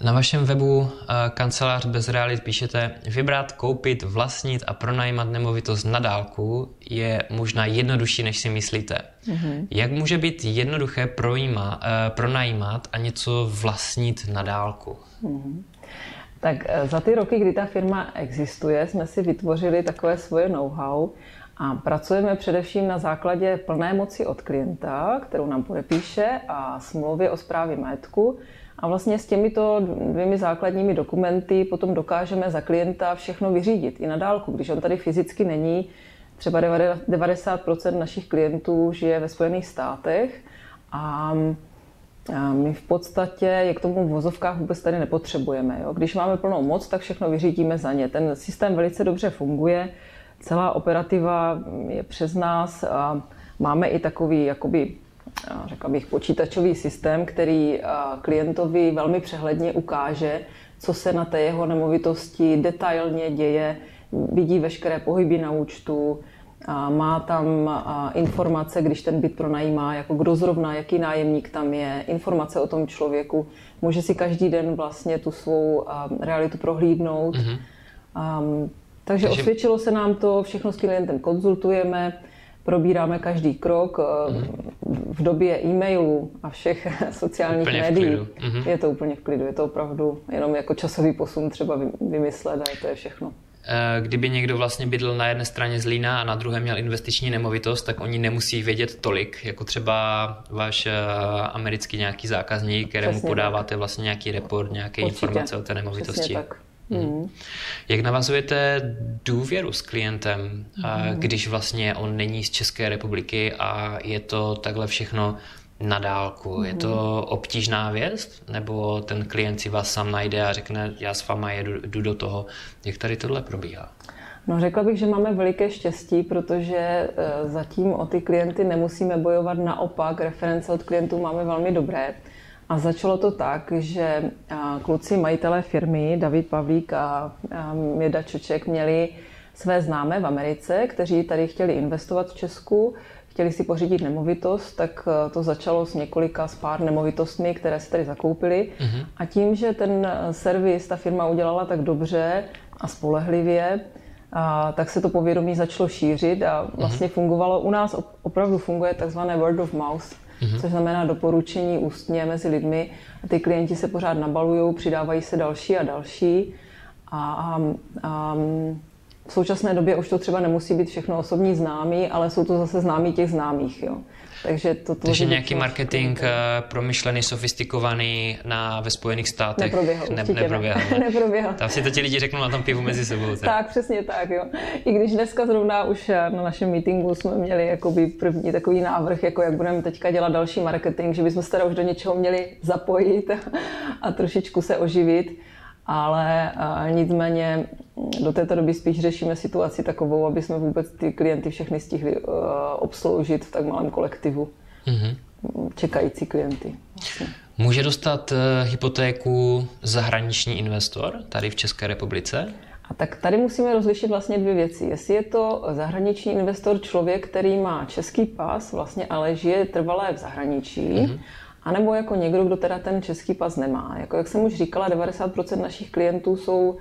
Na vašem webu uh, Kancelář bez realit píšete, vybrat, koupit, vlastnit a pronajímat nemovitost na dálku je možná jednodušší, než si myslíte. Mm-hmm. Jak může být jednoduché projíma, uh, pronajímat a něco vlastnit na dálku? Mm-hmm. Tak eh, za ty roky, kdy ta firma existuje, jsme si vytvořili takové svoje know-how a pracujeme především na základě plné moci od klienta, kterou nám podepíše, a smlouvy o správě majetku. A vlastně s těmito dvěmi základními dokumenty potom dokážeme za klienta všechno vyřídit i na dálku. Když on tady fyzicky není, třeba 90% našich klientů žije ve Spojených státech a my v podstatě je k tomu v vozovkách vůbec tady nepotřebujeme. Jo. Když máme plnou moc, tak všechno vyřídíme za ně. Ten systém velice dobře funguje, celá operativa je přes nás a máme i takový, jakoby, řekla bych, počítačový systém, který klientovi velmi přehledně ukáže, co se na té jeho nemovitosti detailně děje, vidí veškeré pohyby na účtu, má tam informace, když ten byt pronajímá, jako kdo zrovna, jaký nájemník tam je, informace o tom člověku. Může si každý den vlastně tu svou realitu prohlídnout. Mm-hmm. Takže, Takže osvědčilo se nám to, všechno s klientem konzultujeme, probíráme každý krok. Mm-hmm. V době e-mailů a všech sociálních úplně médií mm-hmm. je to úplně v klidu. Je to opravdu jenom jako časový posun třeba vymyslet a to je všechno. Eh, kdyby někdo vlastně bydl na jedné straně Zlína a na druhé měl investiční nemovitost, tak oni nemusí vědět tolik, jako třeba váš eh, americký nějaký zákazník, kterému Přesně podáváte tak. vlastně nějaký report, nějaké Určitě. informace o té nemovitosti. Přesně tak. Mm. Jak navazujete důvěru s klientem, mm. když vlastně on není z České republiky a je to takhle všechno na dálku? Je to mhm. obtížná věc? Nebo ten klient si vás sám najde a řekne, já s váma jedu, jdu do toho? Jak tady tohle probíhá? No řekla bych, že máme veliké štěstí, protože e, zatím o ty klienty nemusíme bojovat. Naopak, reference od klientů máme velmi dobré. A začalo to tak, že kluci majitelé firmy, David Pavlík a Měda Čoček, měli své známé v Americe, kteří tady chtěli investovat v Česku, chtěli si pořídit nemovitost, tak e, to začalo s několika, s pár nemovitostmi, které si tady zakoupili. Mm-hmm. A tím, že ten servis ta firma udělala tak dobře a spolehlivě, a, tak se to povědomí začalo šířit a mhm. vlastně fungovalo. U nás opravdu funguje takzvané word of mouth mm-hmm. což znamená doporučení ústně mezi lidmi. A ty klienti se pořád nabalují, přidávají se další a další. A, a, a v současné době už to třeba nemusí být všechno osobní známí, ale jsou to zase známí těch známých. Jo. Takže, to Takže nějaký marketing uh, promyšlený, sofistikovaný na, ve Spojených státech neproběhl. Ne, neproběhl, ne. neproběhl. Tam si to ti lidi řeknou na tom pivu mezi sebou. Tak. tak, přesně tak. Jo. I když dneska zrovna už eh, na našem meetingu jsme měli jakoby první takový návrh, jako jak budeme teďka dělat další marketing, že bychom se teda už do něčeho měli zapojit a, a trošičku se oživit ale a, nicméně do této doby spíš řešíme situaci takovou, aby jsme vůbec ty klienty všechny stihli uh, obsloužit v tak malém kolektivu. Mm-hmm. Čekající klienty. Vlastně. Může dostat uh, hypotéku zahraniční investor tady v České republice? A tak tady musíme rozlišit vlastně dvě věci. Jestli je to zahraniční investor člověk, který má český pas, vlastně ale žije trvalé v zahraničí, mm-hmm a nebo jako někdo, kdo teda ten český pas nemá. Jako jak jsem už říkala, 90% našich klientů jsou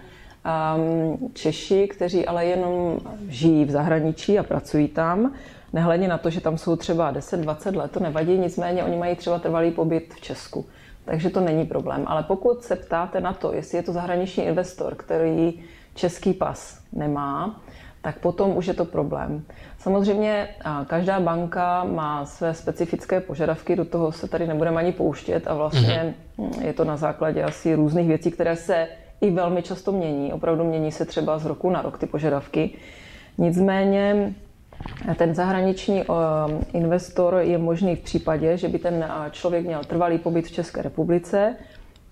um, Češi, kteří ale jenom žijí v zahraničí a pracují tam. Nehledě na to, že tam jsou třeba 10-20 let, to nevadí, nicméně oni mají třeba trvalý pobyt v Česku. Takže to není problém. Ale pokud se ptáte na to, jestli je to zahraniční investor, který český pas nemá, tak potom už je to problém. Samozřejmě každá banka má své specifické požadavky, do toho se tady nebudeme ani pouštět a vlastně mm-hmm. je to na základě asi různých věcí, které se i velmi často mění. Opravdu mění se třeba z roku na rok ty požadavky. Nicméně ten zahraniční investor je možný v případě, že by ten člověk měl trvalý pobyt v České republice,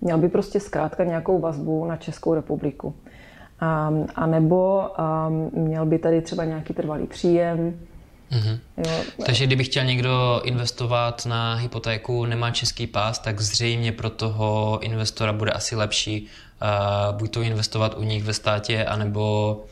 měl by prostě zkrátka nějakou vazbu na Českou republiku. Um, a nebo um, měl by tady třeba nějaký trvalý příjem. Mm-hmm. Jo. Takže kdyby chtěl někdo investovat na hypotéku, nemá český pás, tak zřejmě pro toho investora bude asi lepší uh, buď to investovat u nich ve státě, anebo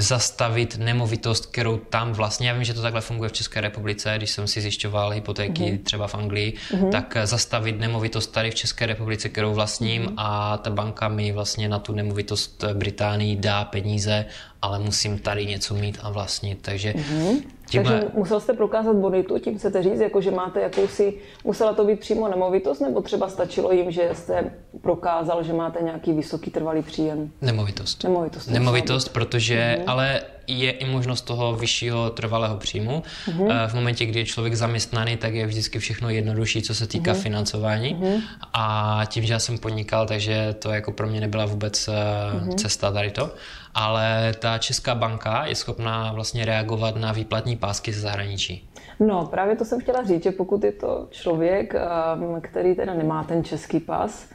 zastavit nemovitost, kterou tam vlastně, já vím, že to takhle funguje v České republice, když jsem si zjišťoval hypotéky mm-hmm. třeba v Anglii, mm-hmm. tak zastavit nemovitost tady v České republice, kterou vlastním mm-hmm. a ta banka mi vlastně na tu nemovitost Británii dá peníze ale musím tady něco mít a vlastnit. Takže, mm-hmm. Tím... Takže musel jste prokázat bonitu, tím chcete říct, jako že máte jakousi, musela to být přímo nemovitost, nebo třeba stačilo jim, že jste prokázal, že máte nějaký vysoký trvalý příjem? Nemovitost. Nemovitost, Nemovitost protože, mm-hmm. ale je i možnost toho vyššího trvalého příjmu. Mm-hmm. V momentě, kdy je člověk zaměstnaný, tak je vždycky všechno jednodušší, co se týká mm-hmm. financování. Mm-hmm. A tím, že já jsem podnikal, takže to jako pro mě nebyla vůbec mm-hmm. cesta tady to. Ale ta Česká banka je schopná vlastně reagovat na výplatní pásky ze zahraničí. No, právě to jsem chtěla říct, že pokud je to člověk, ehm, který teda nemá ten český pas,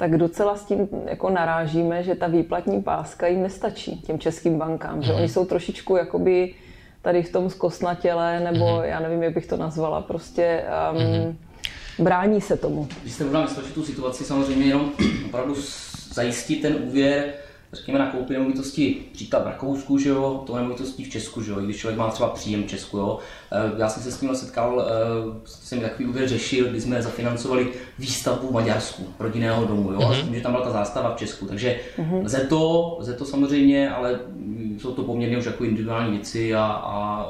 tak docela s tím jako narážíme, že ta výplatní páska jim nestačí těm českým bankám, že mhm. oni jsou trošičku jakoby tady v tom zkosnatěle, nebo mm-hmm. já nevím, jak bych to nazvala, prostě um, mm-hmm. brání se tomu. Když jste možná tu situaci, samozřejmě jenom opravdu zajistit ten úvěr řekněme, na koupě nemovitosti, příklad v Rakousku, že jo, to nemovitosti v Česku, že jo, když člověk má třeba příjem v Česku, jo. Eh, já jsem se s tím setkal, eh, jsem takový úvěr řešil, kdy jsme zafinancovali výstavbu v Maďarsku, rodinného domu, jo, mm-hmm. a s mhm. tím, že tam byla ta zástava v Česku. Takže mm-hmm. lze, to, lze to samozřejmě, ale jsou to poměrně už jako individuální věci a, a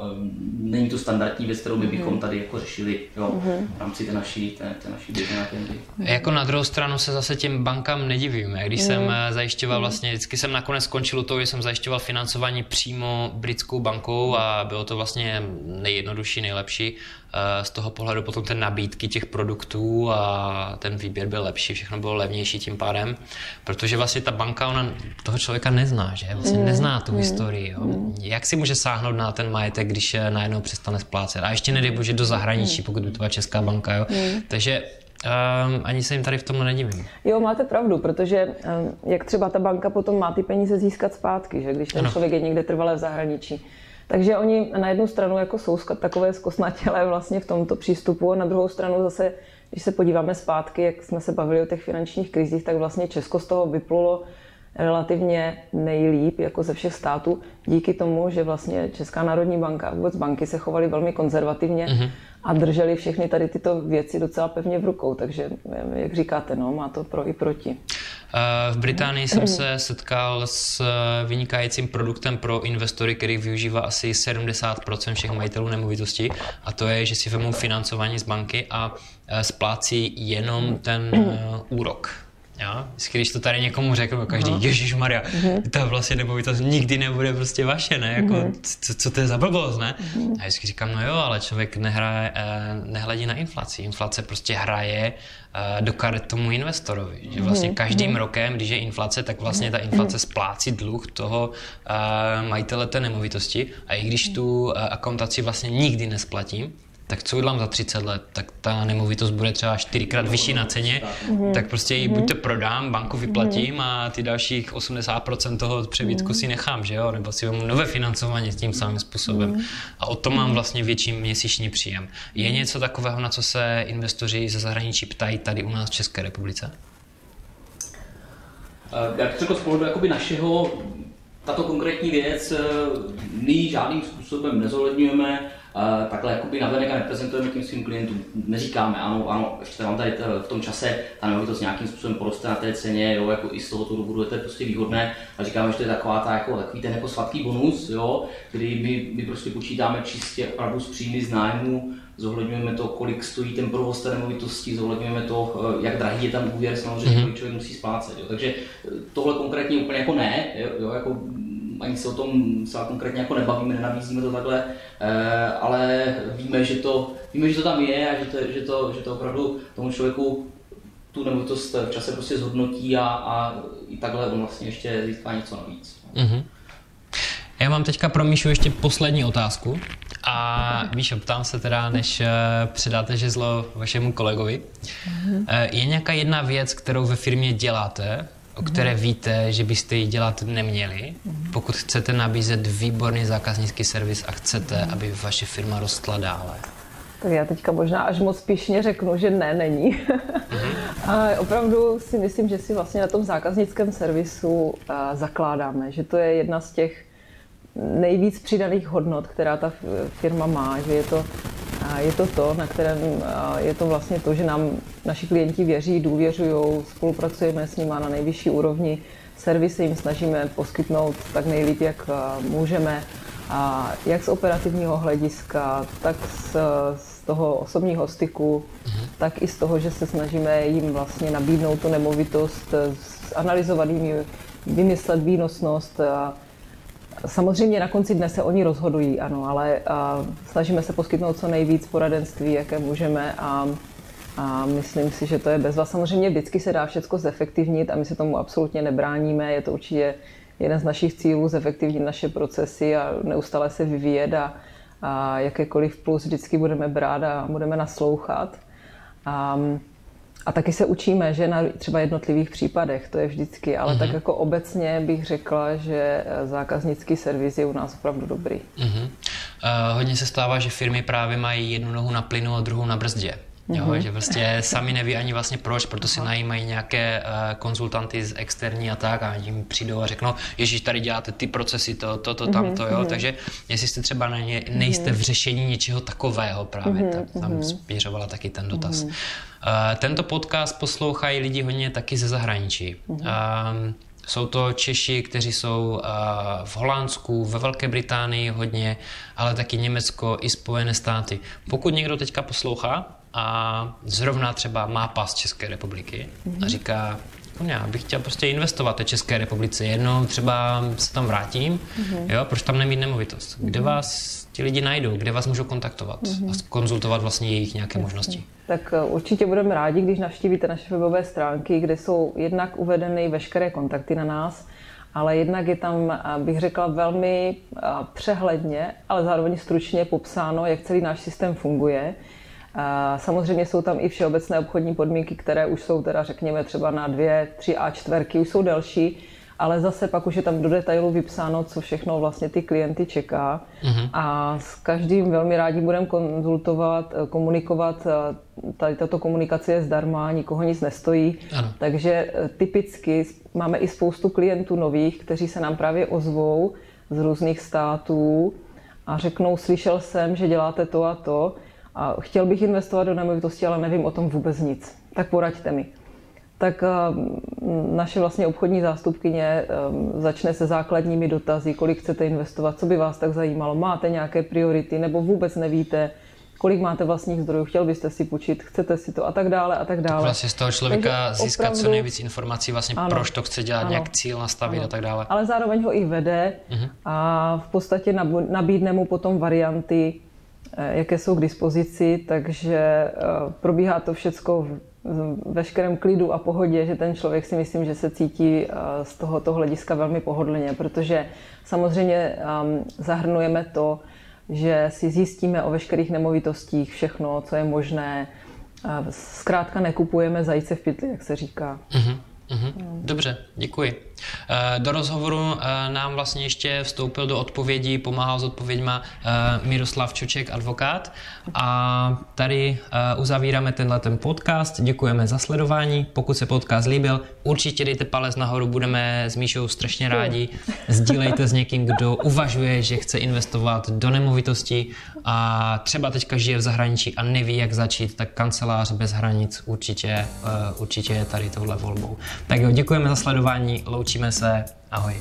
není to standardní věc, kterou my mhm. bychom tady jako řešili jo, mm-hmm. v rámci té naší, té, té naší běžné agendy. Jako na druhou stranu se zase těm bankám nedivím. Když jsem eh, zajišťoval vlastně, vždycky jsem nakonec skončil u toho, že jsem zajišťoval financování přímo britskou bankou a bylo to vlastně nejjednodušší, nejlepší. Eh, z toho pohledu potom ten nabídky těch produktů a ten výběr byl lepší, všechno bylo levnější tím pádem, protože vlastně ta banka, ona toho člověka nezná, že? Vlastně mm. nezná tu mm. historii. Jo? Mm. Jak si může sáhnout na ten majetek, když najednou přestane splácet? A ještě nedej bože do zahraničí, mm. pokud by to byla česká banka. Jo? Mm. Takže Um, ani se jim tady v tom nedivím. Jo, máte pravdu, protože um, jak třeba ta banka potom má ty peníze získat zpátky, že když ten ano. člověk je někde trvalé v zahraničí. Takže oni na jednu stranu jako jsou takové zkosnatělé vlastně v tomto přístupu a na druhou stranu zase, když se podíváme zpátky, jak jsme se bavili o těch finančních krizích, tak vlastně Česko z toho vyplulo relativně nejlíp jako ze všech států díky tomu, že vlastně Česká národní banka a vůbec banky se chovaly velmi konzervativně mm-hmm. a drželi všechny tady tyto věci docela pevně v rukou. Takže, jak říkáte, no, má to pro i proti. V Británii jsem se setkal s vynikajícím produktem pro investory, který využívá asi 70% všech majitelů nemovitostí a to je, že si vezmou financování z banky a splácí jenom ten úrok Jo? Když to tady někomu řeknu, každý, uh-huh. Ježíš Maria, uh-huh. ta vlastně nemovitost nikdy nebude prostě vaše, ne? Jako, uh-huh. co, co to je za blbost, ne? Uh-huh. A vždycky říkám, no jo, ale člověk nehraje, eh, nehledí na inflaci. Inflace prostě hraje eh, do karet tomu investorovi. Že vlastně každým uh-huh. rokem, když je inflace, tak vlastně ta inflace splácí dluh toho eh, majitele té nemovitosti. A i když tu akontaci vlastně nikdy nesplatím, tak co udělám za 30 let, tak ta nemovitost bude třeba čtyřikrát vyšší na ceně, mm-hmm. tak prostě ji buď to prodám, banku vyplatím mm-hmm. a ty dalších 80% toho přebytku mm-hmm. si nechám, že jo, nebo si vezmu nové financování s tím samým způsobem. Mm-hmm. A o to mám vlastně větší měsíční příjem. Je něco takového, na co se investoři ze zahraničí ptají tady u nás v České republice? Jak to řekl z pohledu jakoby našeho, tato konkrétní věc, eh, my žádným způsobem nezohledňujeme, takhle jakoby navenek a neprezentujeme tím svým klientům. Neříkáme, ano, ano, ještě vám tady v tom čase ta nemovitost nějakým způsobem poroste na té ceně, jo, jako i z tohoto důvodu je to prostě výhodné a říkáme, že to je taková ta, jako, takový ten jako sladký bonus, jo, kdy my, my prostě počítáme čistě opravdu z příjmy z nájmu, zohledňujeme to, kolik stojí ten provoz té nemovitosti, zohledňujeme to, eh, jak drahý je tam úvěr, samozřejmě, mm-hmm. kolik člověk musí splácet. Jo. Takže eh, tohle konkrétně úplně jako ne, jo, jako ani se o tom se konkrétně jako nebavíme, nenabízíme to takhle, eh, ale víme, že to, víme, že to tam je a že to, že to, že to opravdu tomu člověku tu nemovitost v čase prostě zhodnotí a, a i takhle on vlastně ještě získá něco navíc. Mm-hmm. Já mám teďka pro Míšu ještě poslední otázku. A víš, ptám se teda, než eh, předáte žezlo vašemu kolegovi. Mm-hmm. Je nějaká jedna věc, kterou ve firmě děláte, o které víte, že byste ji dělat neměli, pokud chcete nabízet výborný zákaznický servis a chcete, aby vaše firma rostla dále? Tak já teďka možná až moc spíšně řeknu, že ne, není. a opravdu si myslím, že si vlastně na tom zákaznickém servisu zakládáme, že to je jedna z těch nejvíc přidaných hodnot, která ta firma má, že je to a je to to, na kterém je to vlastně to, že nám naši klienti věří, důvěřují, spolupracujeme s nimi na nejvyšší úrovni, servisy jim snažíme poskytnout tak nejlíp, jak můžeme, a jak z operativního hlediska, tak z, z toho osobního styku, mm-hmm. tak i z toho, že se snažíme jim vlastně nabídnout tu nemovitost, analyzovat jim, vymyslet výnosnost, a, Samozřejmě na konci dne se oni rozhodují, ano, ale a, snažíme se poskytnout co nejvíc poradenství, jaké můžeme a, a myslím si, že to je bezva. Samozřejmě vždycky se dá všechno zefektivnit a my se tomu absolutně nebráníme. Je to určitě jeden z našich cílů zefektivnit naše procesy a neustále se vyvíjet a, a jakékoliv plus vždycky budeme brát a budeme naslouchat. A, a taky se učíme, že na třeba jednotlivých případech, to je vždycky, ale mm-hmm. tak jako obecně bych řekla, že eh, zákaznický servis je u nás opravdu dobrý. Mm-hmm. Uh, hodně se stává, že firmy právě mají jednu nohu na plynu a druhou na brzdě. Jo, mm-hmm. že prostě sami neví ani vlastně proč, proto si najímají nějaké uh, konzultanty z externí a tak a jim přijdou a řeknou, ježíš, tady děláte ty procesy, to, to, to, tamto, jo, mm-hmm. takže jestli jste třeba na ně, nejste v řešení něčeho takového právě, mm-hmm. tak tam spířovala taky ten dotaz. Mm-hmm. Uh, tento podcast poslouchají lidi hodně taky ze zahraničí. Mm-hmm. Uh, jsou to Češi, kteří jsou uh, v Holandsku, ve Velké Británii hodně, ale taky Německo i Spojené státy. Pokud někdo teďka poslouchá a zrovna třeba má pas České republiky mm-hmm. a říká, já bych chtěl prostě investovat v České republice, jednou třeba se tam vrátím, mm-hmm. jo, proč tam nemít nemovitost? Kde mm-hmm. vás ti lidi najdou, kde vás můžou kontaktovat mm-hmm. a konzultovat vlastně jejich nějaké Jasně. možnosti? Tak eh, určitě budeme rádi, když navštívíte naše webové stránky, kde jsou jednak uvedeny veškeré kontakty na nás, ale jednak je tam, eh, bych řekla, velmi eh, přehledně, ale zároveň stručně popsáno, jak celý náš systém funguje. Samozřejmě jsou tam i všeobecné obchodní podmínky, které už jsou teda, řekněme, třeba na dvě, tři a čtverky, už jsou delší, ale zase pak už je tam do detailu vypsáno, co všechno vlastně ty klienty čeká. Mm-hmm. A s každým velmi rádi budeme konzultovat, eh, komunikovat. Eh, tady tato komunikace je zdarma, nikoho nic nestojí. Ano. Takže eh, typicky máme i spoustu klientů nových, kteří se nám právě ozvou z různých států a řeknou, slyšel jsem, že děláte to a to a chtěl bych investovat do nemovitosti, ale nevím o tom vůbec nic. Tak poraďte mi tak eh, naše vlastně obchodní zástupkyně eh, začne se základními dotazy, kolik chcete investovat, co by vás tak zajímalo, máte nějaké priority nebo vůbec nevíte, kolik máte vlastních zdrojů, chtěl byste si půjčit, chcete si to a tak dále a tak dále. Tak vlastně z toho člověka Takže získat opravdu, co nejvíc informací, vlastně ano, proč to chce dělat, ano, nějak cíl nastavit ano. a tak dále. Ale zároveň ho i vede uh-huh. a v podstatě nabídne mu potom varianty, jaké jsou k dispozici, takže probíhá to všecko veškerém klidu a pohodě, že ten člověk si myslím, že se cítí eh, z tohoto hlediska velmi pohodlně, protože samozřejmě ehm, zahrnujeme to, že si zjistíme o veškerých nemovitostích všechno, co je možné. Zkrátka nekupujeme zajíce v pytli, jak se říká. Mm-hmm. Mm-hmm. Dobře, děkuji. Eh, do rozhovoru eh, nám vlastně ještě vstoupil do odpovědí, pomáhal s odpověďma eh, Miroslav Čoček, advokát. A tady uzavíráme tenhle ten podcast. Děkujeme za sledování. Pokud se podcast líbil, určitě dejte palec nahoru, budeme s Míšou strašně rádi. Sdílejte s někým, kdo uvažuje, že chce investovat do nemovitosti a třeba teďka žije v zahraničí a neví, jak začít, tak kancelář bez hranic určitě, určitě je tady touhle volbou. Tak jo, děkujeme za sledování, loučíme se, ahoj.